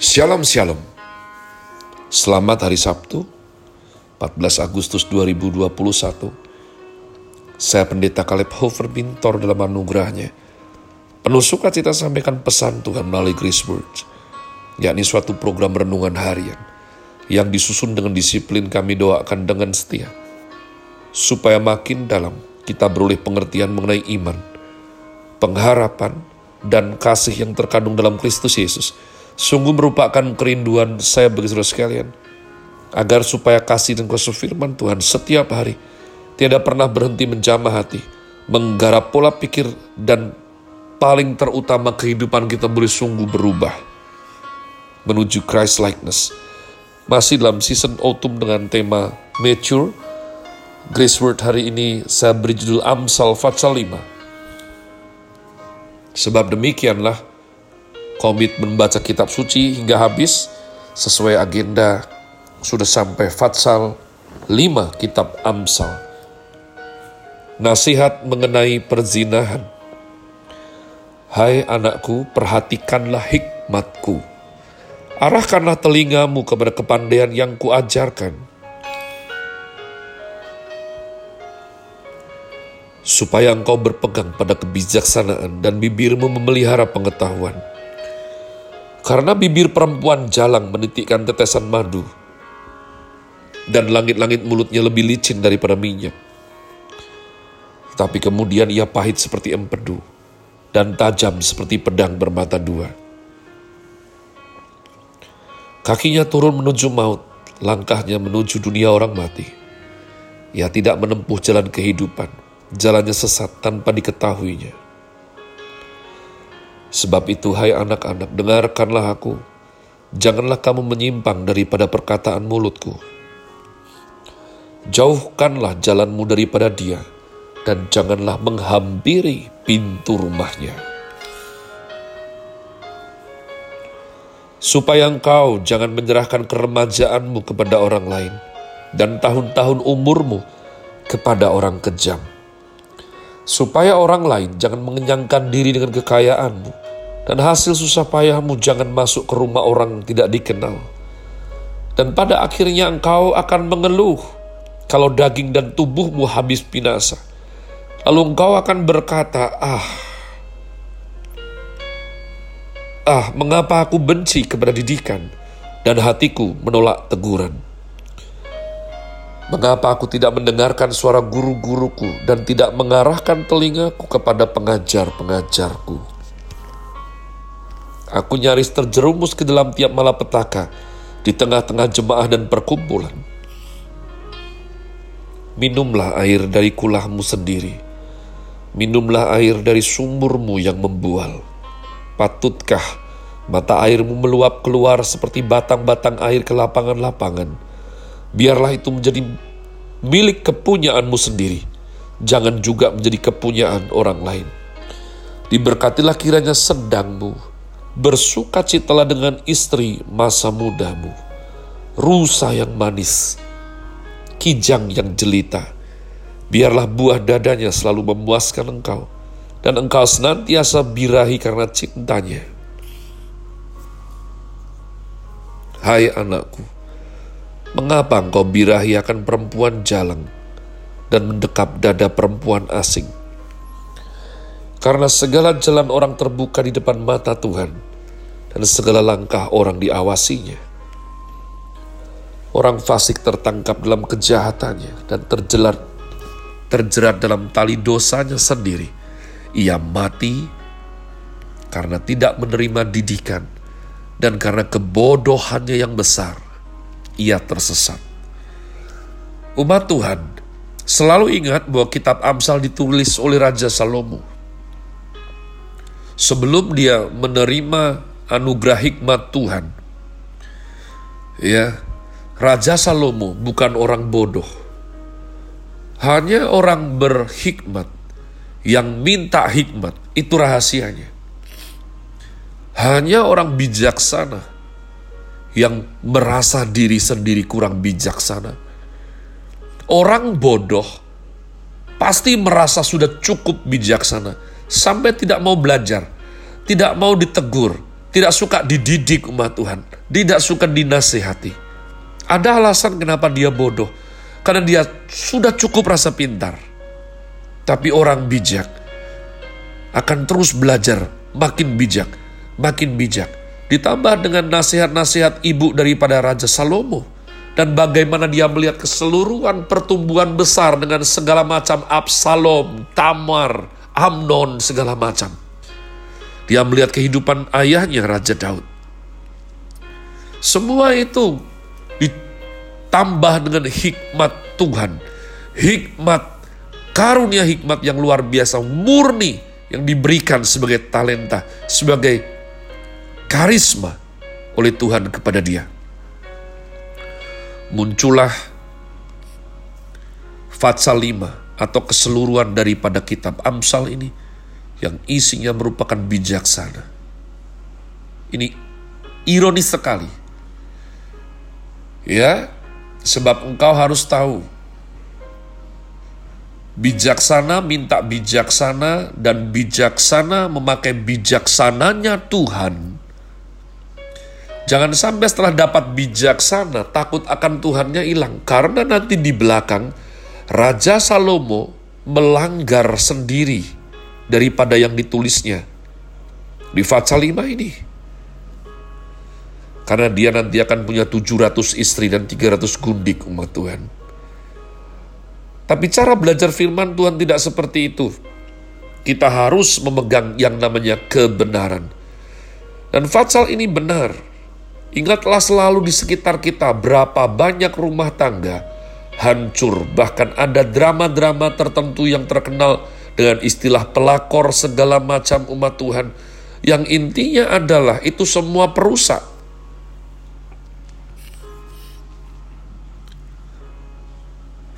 Shalom Shalom. Selamat hari Sabtu 14 Agustus 2021 Saya Pendeta Kaleb Hofer Bintor dalam anugerahnya. Penuh sukacita sampaikan pesan Tuhan melalui Grace Words yakni suatu program renungan harian yang disusun dengan disiplin kami doakan dengan setia supaya makin dalam kita beroleh pengertian mengenai iman, pengharapan, dan kasih yang terkandung dalam Kristus Yesus Sungguh merupakan kerinduan saya bagi saudara sekalian. Agar supaya kasih dan kuasa firman Tuhan setiap hari tidak pernah berhenti menjamah hati, menggarap pola pikir dan paling terutama kehidupan kita boleh sungguh berubah menuju Christ likeness. Masih dalam season autumn dengan tema mature. Grace Word hari ini saya beri judul Amsal Fatsal 5. Sebab demikianlah komitmen membaca kitab suci hingga habis sesuai agenda sudah sampai Fatsal 5 kitab Amsal. Nasihat mengenai perzinahan. Hai anakku, perhatikanlah hikmatku. Arahkanlah telingamu kepada kepandaian yang kuajarkan. Supaya engkau berpegang pada kebijaksanaan dan bibirmu memelihara pengetahuan karena bibir perempuan jalang menitikkan tetesan madu, dan langit-langit mulutnya lebih licin daripada minyak. Tapi kemudian ia pahit seperti empedu, dan tajam seperti pedang bermata dua. Kakinya turun menuju maut, langkahnya menuju dunia orang mati. Ia tidak menempuh jalan kehidupan, jalannya sesat tanpa diketahuinya. Sebab itu, hai anak-anak, dengarkanlah aku. Janganlah kamu menyimpang daripada perkataan mulutku. Jauhkanlah jalanmu daripada dia, dan janganlah menghampiri pintu rumahnya. Supaya engkau jangan menyerahkan keremajaanmu kepada orang lain, dan tahun-tahun umurmu kepada orang kejam supaya orang lain jangan mengenyangkan diri dengan kekayaanmu, dan hasil susah payahmu jangan masuk ke rumah orang tidak dikenal. Dan pada akhirnya engkau akan mengeluh kalau daging dan tubuhmu habis binasa. Lalu engkau akan berkata, ah, ah, mengapa aku benci kepada didikan dan hatiku menolak teguran. Mengapa aku tidak mendengarkan suara guru-guruku dan tidak mengarahkan telingaku kepada pengajar-pengajarku? Aku nyaris terjerumus ke dalam tiap malapetaka di tengah-tengah jemaah dan perkumpulan. Minumlah air dari kulahmu sendiri. Minumlah air dari sumurmu yang membual. Patutkah mata airmu meluap keluar seperti batang-batang air ke lapangan-lapangan? biarlah itu menjadi milik kepunyaanmu sendiri. Jangan juga menjadi kepunyaan orang lain. Diberkatilah kiranya sedangmu, bersukacitalah dengan istri masa mudamu, rusa yang manis, kijang yang jelita. Biarlah buah dadanya selalu memuaskan engkau, dan engkau senantiasa birahi karena cintanya. Hai anakku, Mengapa engkau birahi akan perempuan jalang dan mendekap dada perempuan asing? Karena segala jalan orang terbuka di depan mata Tuhan dan segala langkah orang diawasinya. Orang fasik tertangkap dalam kejahatannya dan terjelat terjerat dalam tali dosanya sendiri. Ia mati karena tidak menerima didikan dan karena kebodohannya yang besar ia tersesat. Umat Tuhan, selalu ingat bahwa kitab Amsal ditulis oleh Raja Salomo. Sebelum dia menerima anugerah hikmat Tuhan, ya, Raja Salomo bukan orang bodoh. Hanya orang berhikmat yang minta hikmat, itu rahasianya. Hanya orang bijaksana yang merasa diri sendiri kurang bijaksana. Orang bodoh pasti merasa sudah cukup bijaksana sampai tidak mau belajar, tidak mau ditegur, tidak suka dididik umat Tuhan, tidak suka dinasehati. Ada alasan kenapa dia bodoh, karena dia sudah cukup rasa pintar. Tapi orang bijak akan terus belajar, makin bijak, makin bijak. Ditambah dengan nasihat-nasihat ibu daripada Raja Salomo. Dan bagaimana dia melihat keseluruhan pertumbuhan besar dengan segala macam Absalom, Tamar, Amnon, segala macam. Dia melihat kehidupan ayahnya Raja Daud. Semua itu ditambah dengan hikmat Tuhan. Hikmat, karunia hikmat yang luar biasa, murni yang diberikan sebagai talenta, sebagai karisma oleh Tuhan kepada dia. Muncullah Fatsal 5 atau keseluruhan daripada kitab Amsal ini yang isinya merupakan bijaksana. Ini ironis sekali. Ya, sebab engkau harus tahu bijaksana minta bijaksana dan bijaksana memakai bijaksananya Tuhan. Jangan sampai setelah dapat bijaksana takut akan Tuhannya hilang karena nanti di belakang Raja Salomo melanggar sendiri daripada yang ditulisnya di Fatsal 5 ini. Karena dia nanti akan punya 700 istri dan 300 gundik umat Tuhan. Tapi cara belajar firman Tuhan tidak seperti itu. Kita harus memegang yang namanya kebenaran. Dan Fatsal ini benar. Ingatlah selalu di sekitar kita berapa banyak rumah tangga hancur. Bahkan ada drama-drama tertentu yang terkenal dengan istilah pelakor segala macam umat Tuhan. Yang intinya adalah itu semua perusak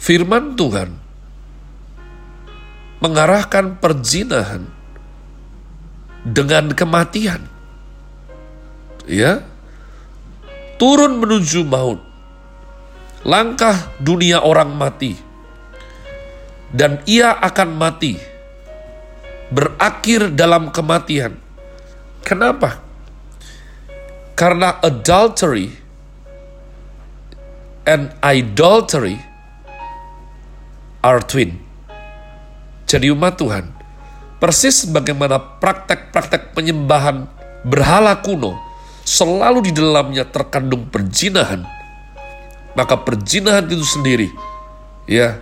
firman Tuhan mengarahkan perzinahan dengan kematian. Ya. Turun menuju maut. Langkah dunia orang mati. Dan ia akan mati. Berakhir dalam kematian. Kenapa? Karena adultery and idolatry are twin. Jadi umat Tuhan, persis bagaimana praktek-praktek penyembahan berhala kuno selalu di dalamnya terkandung perjinahan, maka perjinahan itu sendiri ya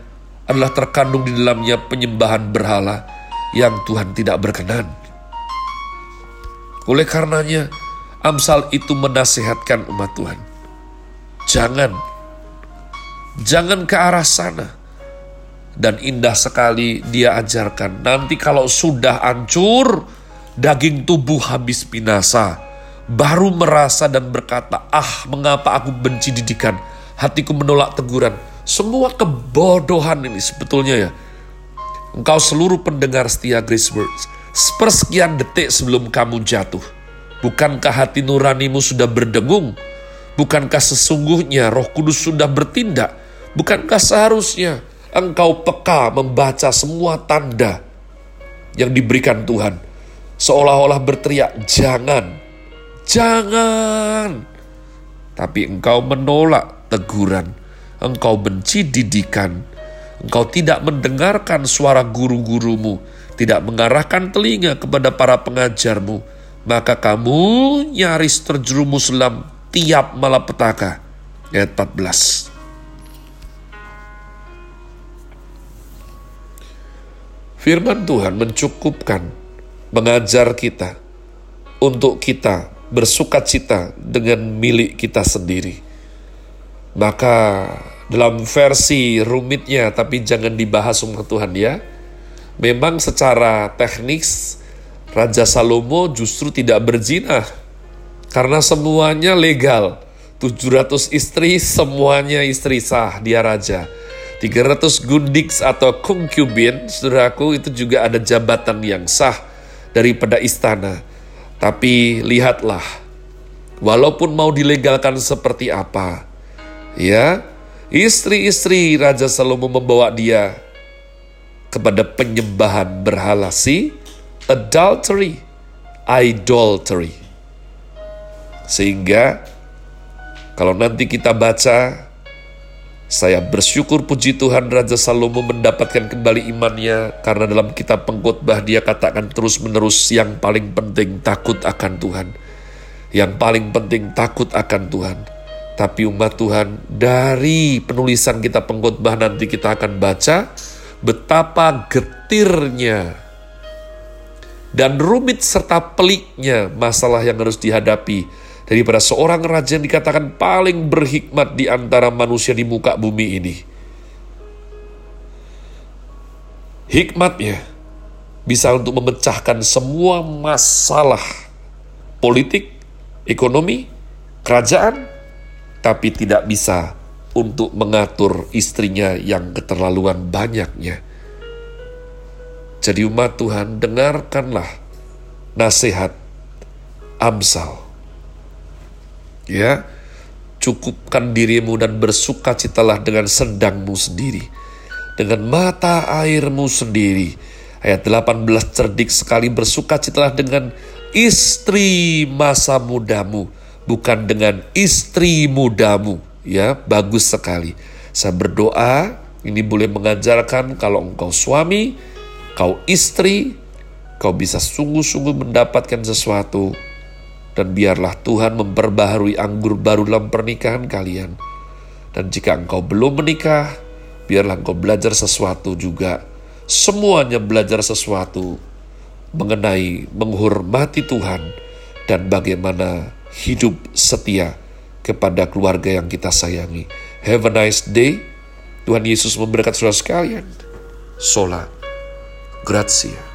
adalah terkandung di dalamnya penyembahan berhala yang Tuhan tidak berkenan. Oleh karenanya, Amsal itu menasehatkan umat Tuhan. Jangan, jangan ke arah sana dan indah sekali dia ajarkan. Nanti kalau sudah hancur, daging tubuh habis binasa. Baru merasa dan berkata, ah mengapa aku benci didikan, hatiku menolak teguran. Semua kebodohan ini sebetulnya ya. Engkau seluruh pendengar setia Grace Words, sepersekian detik sebelum kamu jatuh. Bukankah hati nuranimu sudah berdengung? Bukankah sesungguhnya roh kudus sudah bertindak? Bukankah seharusnya engkau peka membaca semua tanda yang diberikan Tuhan. Seolah-olah berteriak, jangan, jangan. Tapi engkau menolak teguran, engkau benci didikan, engkau tidak mendengarkan suara guru-gurumu, tidak mengarahkan telinga kepada para pengajarmu, maka kamu nyaris terjerumus dalam tiap malapetaka. Ayat 14. Firman Tuhan mencukupkan mengajar kita untuk kita bersuka cita dengan milik kita sendiri. Maka dalam versi rumitnya tapi jangan dibahas sama Tuhan ya. Memang secara teknis Raja Salomo justru tidak berzina karena semuanya legal. 700 istri semuanya istri sah dia raja 300 gundiks atau concubine, saudaraku, itu juga ada jabatan yang sah daripada istana. Tapi lihatlah, walaupun mau dilegalkan seperti apa, ya, istri-istri Raja Salomo membawa dia kepada penyembahan berhala si adultery, idolatry. Sehingga kalau nanti kita baca, saya bersyukur puji Tuhan Raja Salomo mendapatkan kembali imannya karena dalam kitab pengkhotbah dia katakan terus-menerus yang paling penting takut akan Tuhan. Yang paling penting takut akan Tuhan. Tapi umat Tuhan dari penulisan kita pengkhotbah nanti kita akan baca betapa getirnya dan rumit serta peliknya masalah yang harus dihadapi daripada seorang raja yang dikatakan paling berhikmat di antara manusia di muka bumi ini. Hikmatnya bisa untuk memecahkan semua masalah politik, ekonomi, kerajaan, tapi tidak bisa untuk mengatur istrinya yang keterlaluan banyaknya. Jadi umat Tuhan, dengarkanlah nasihat Amsal Ya, cukupkan dirimu dan bersukacitalah dengan sedangmu sendiri. Dengan mata airmu sendiri. Ayat 18 cerdik sekali bersukacitalah dengan istri masa mudamu. Bukan dengan istri mudamu. Ya, bagus sekali. Saya berdoa, ini boleh mengajarkan kalau engkau suami, kau istri, kau bisa sungguh-sungguh mendapatkan sesuatu dan biarlah Tuhan memperbaharui anggur baru dalam pernikahan kalian. Dan jika engkau belum menikah, biarlah engkau belajar sesuatu juga. Semuanya belajar sesuatu mengenai menghormati Tuhan dan bagaimana hidup setia kepada keluarga yang kita sayangi. Have a nice day. Tuhan Yesus memberkati saudara sekalian. Sola. Grazie.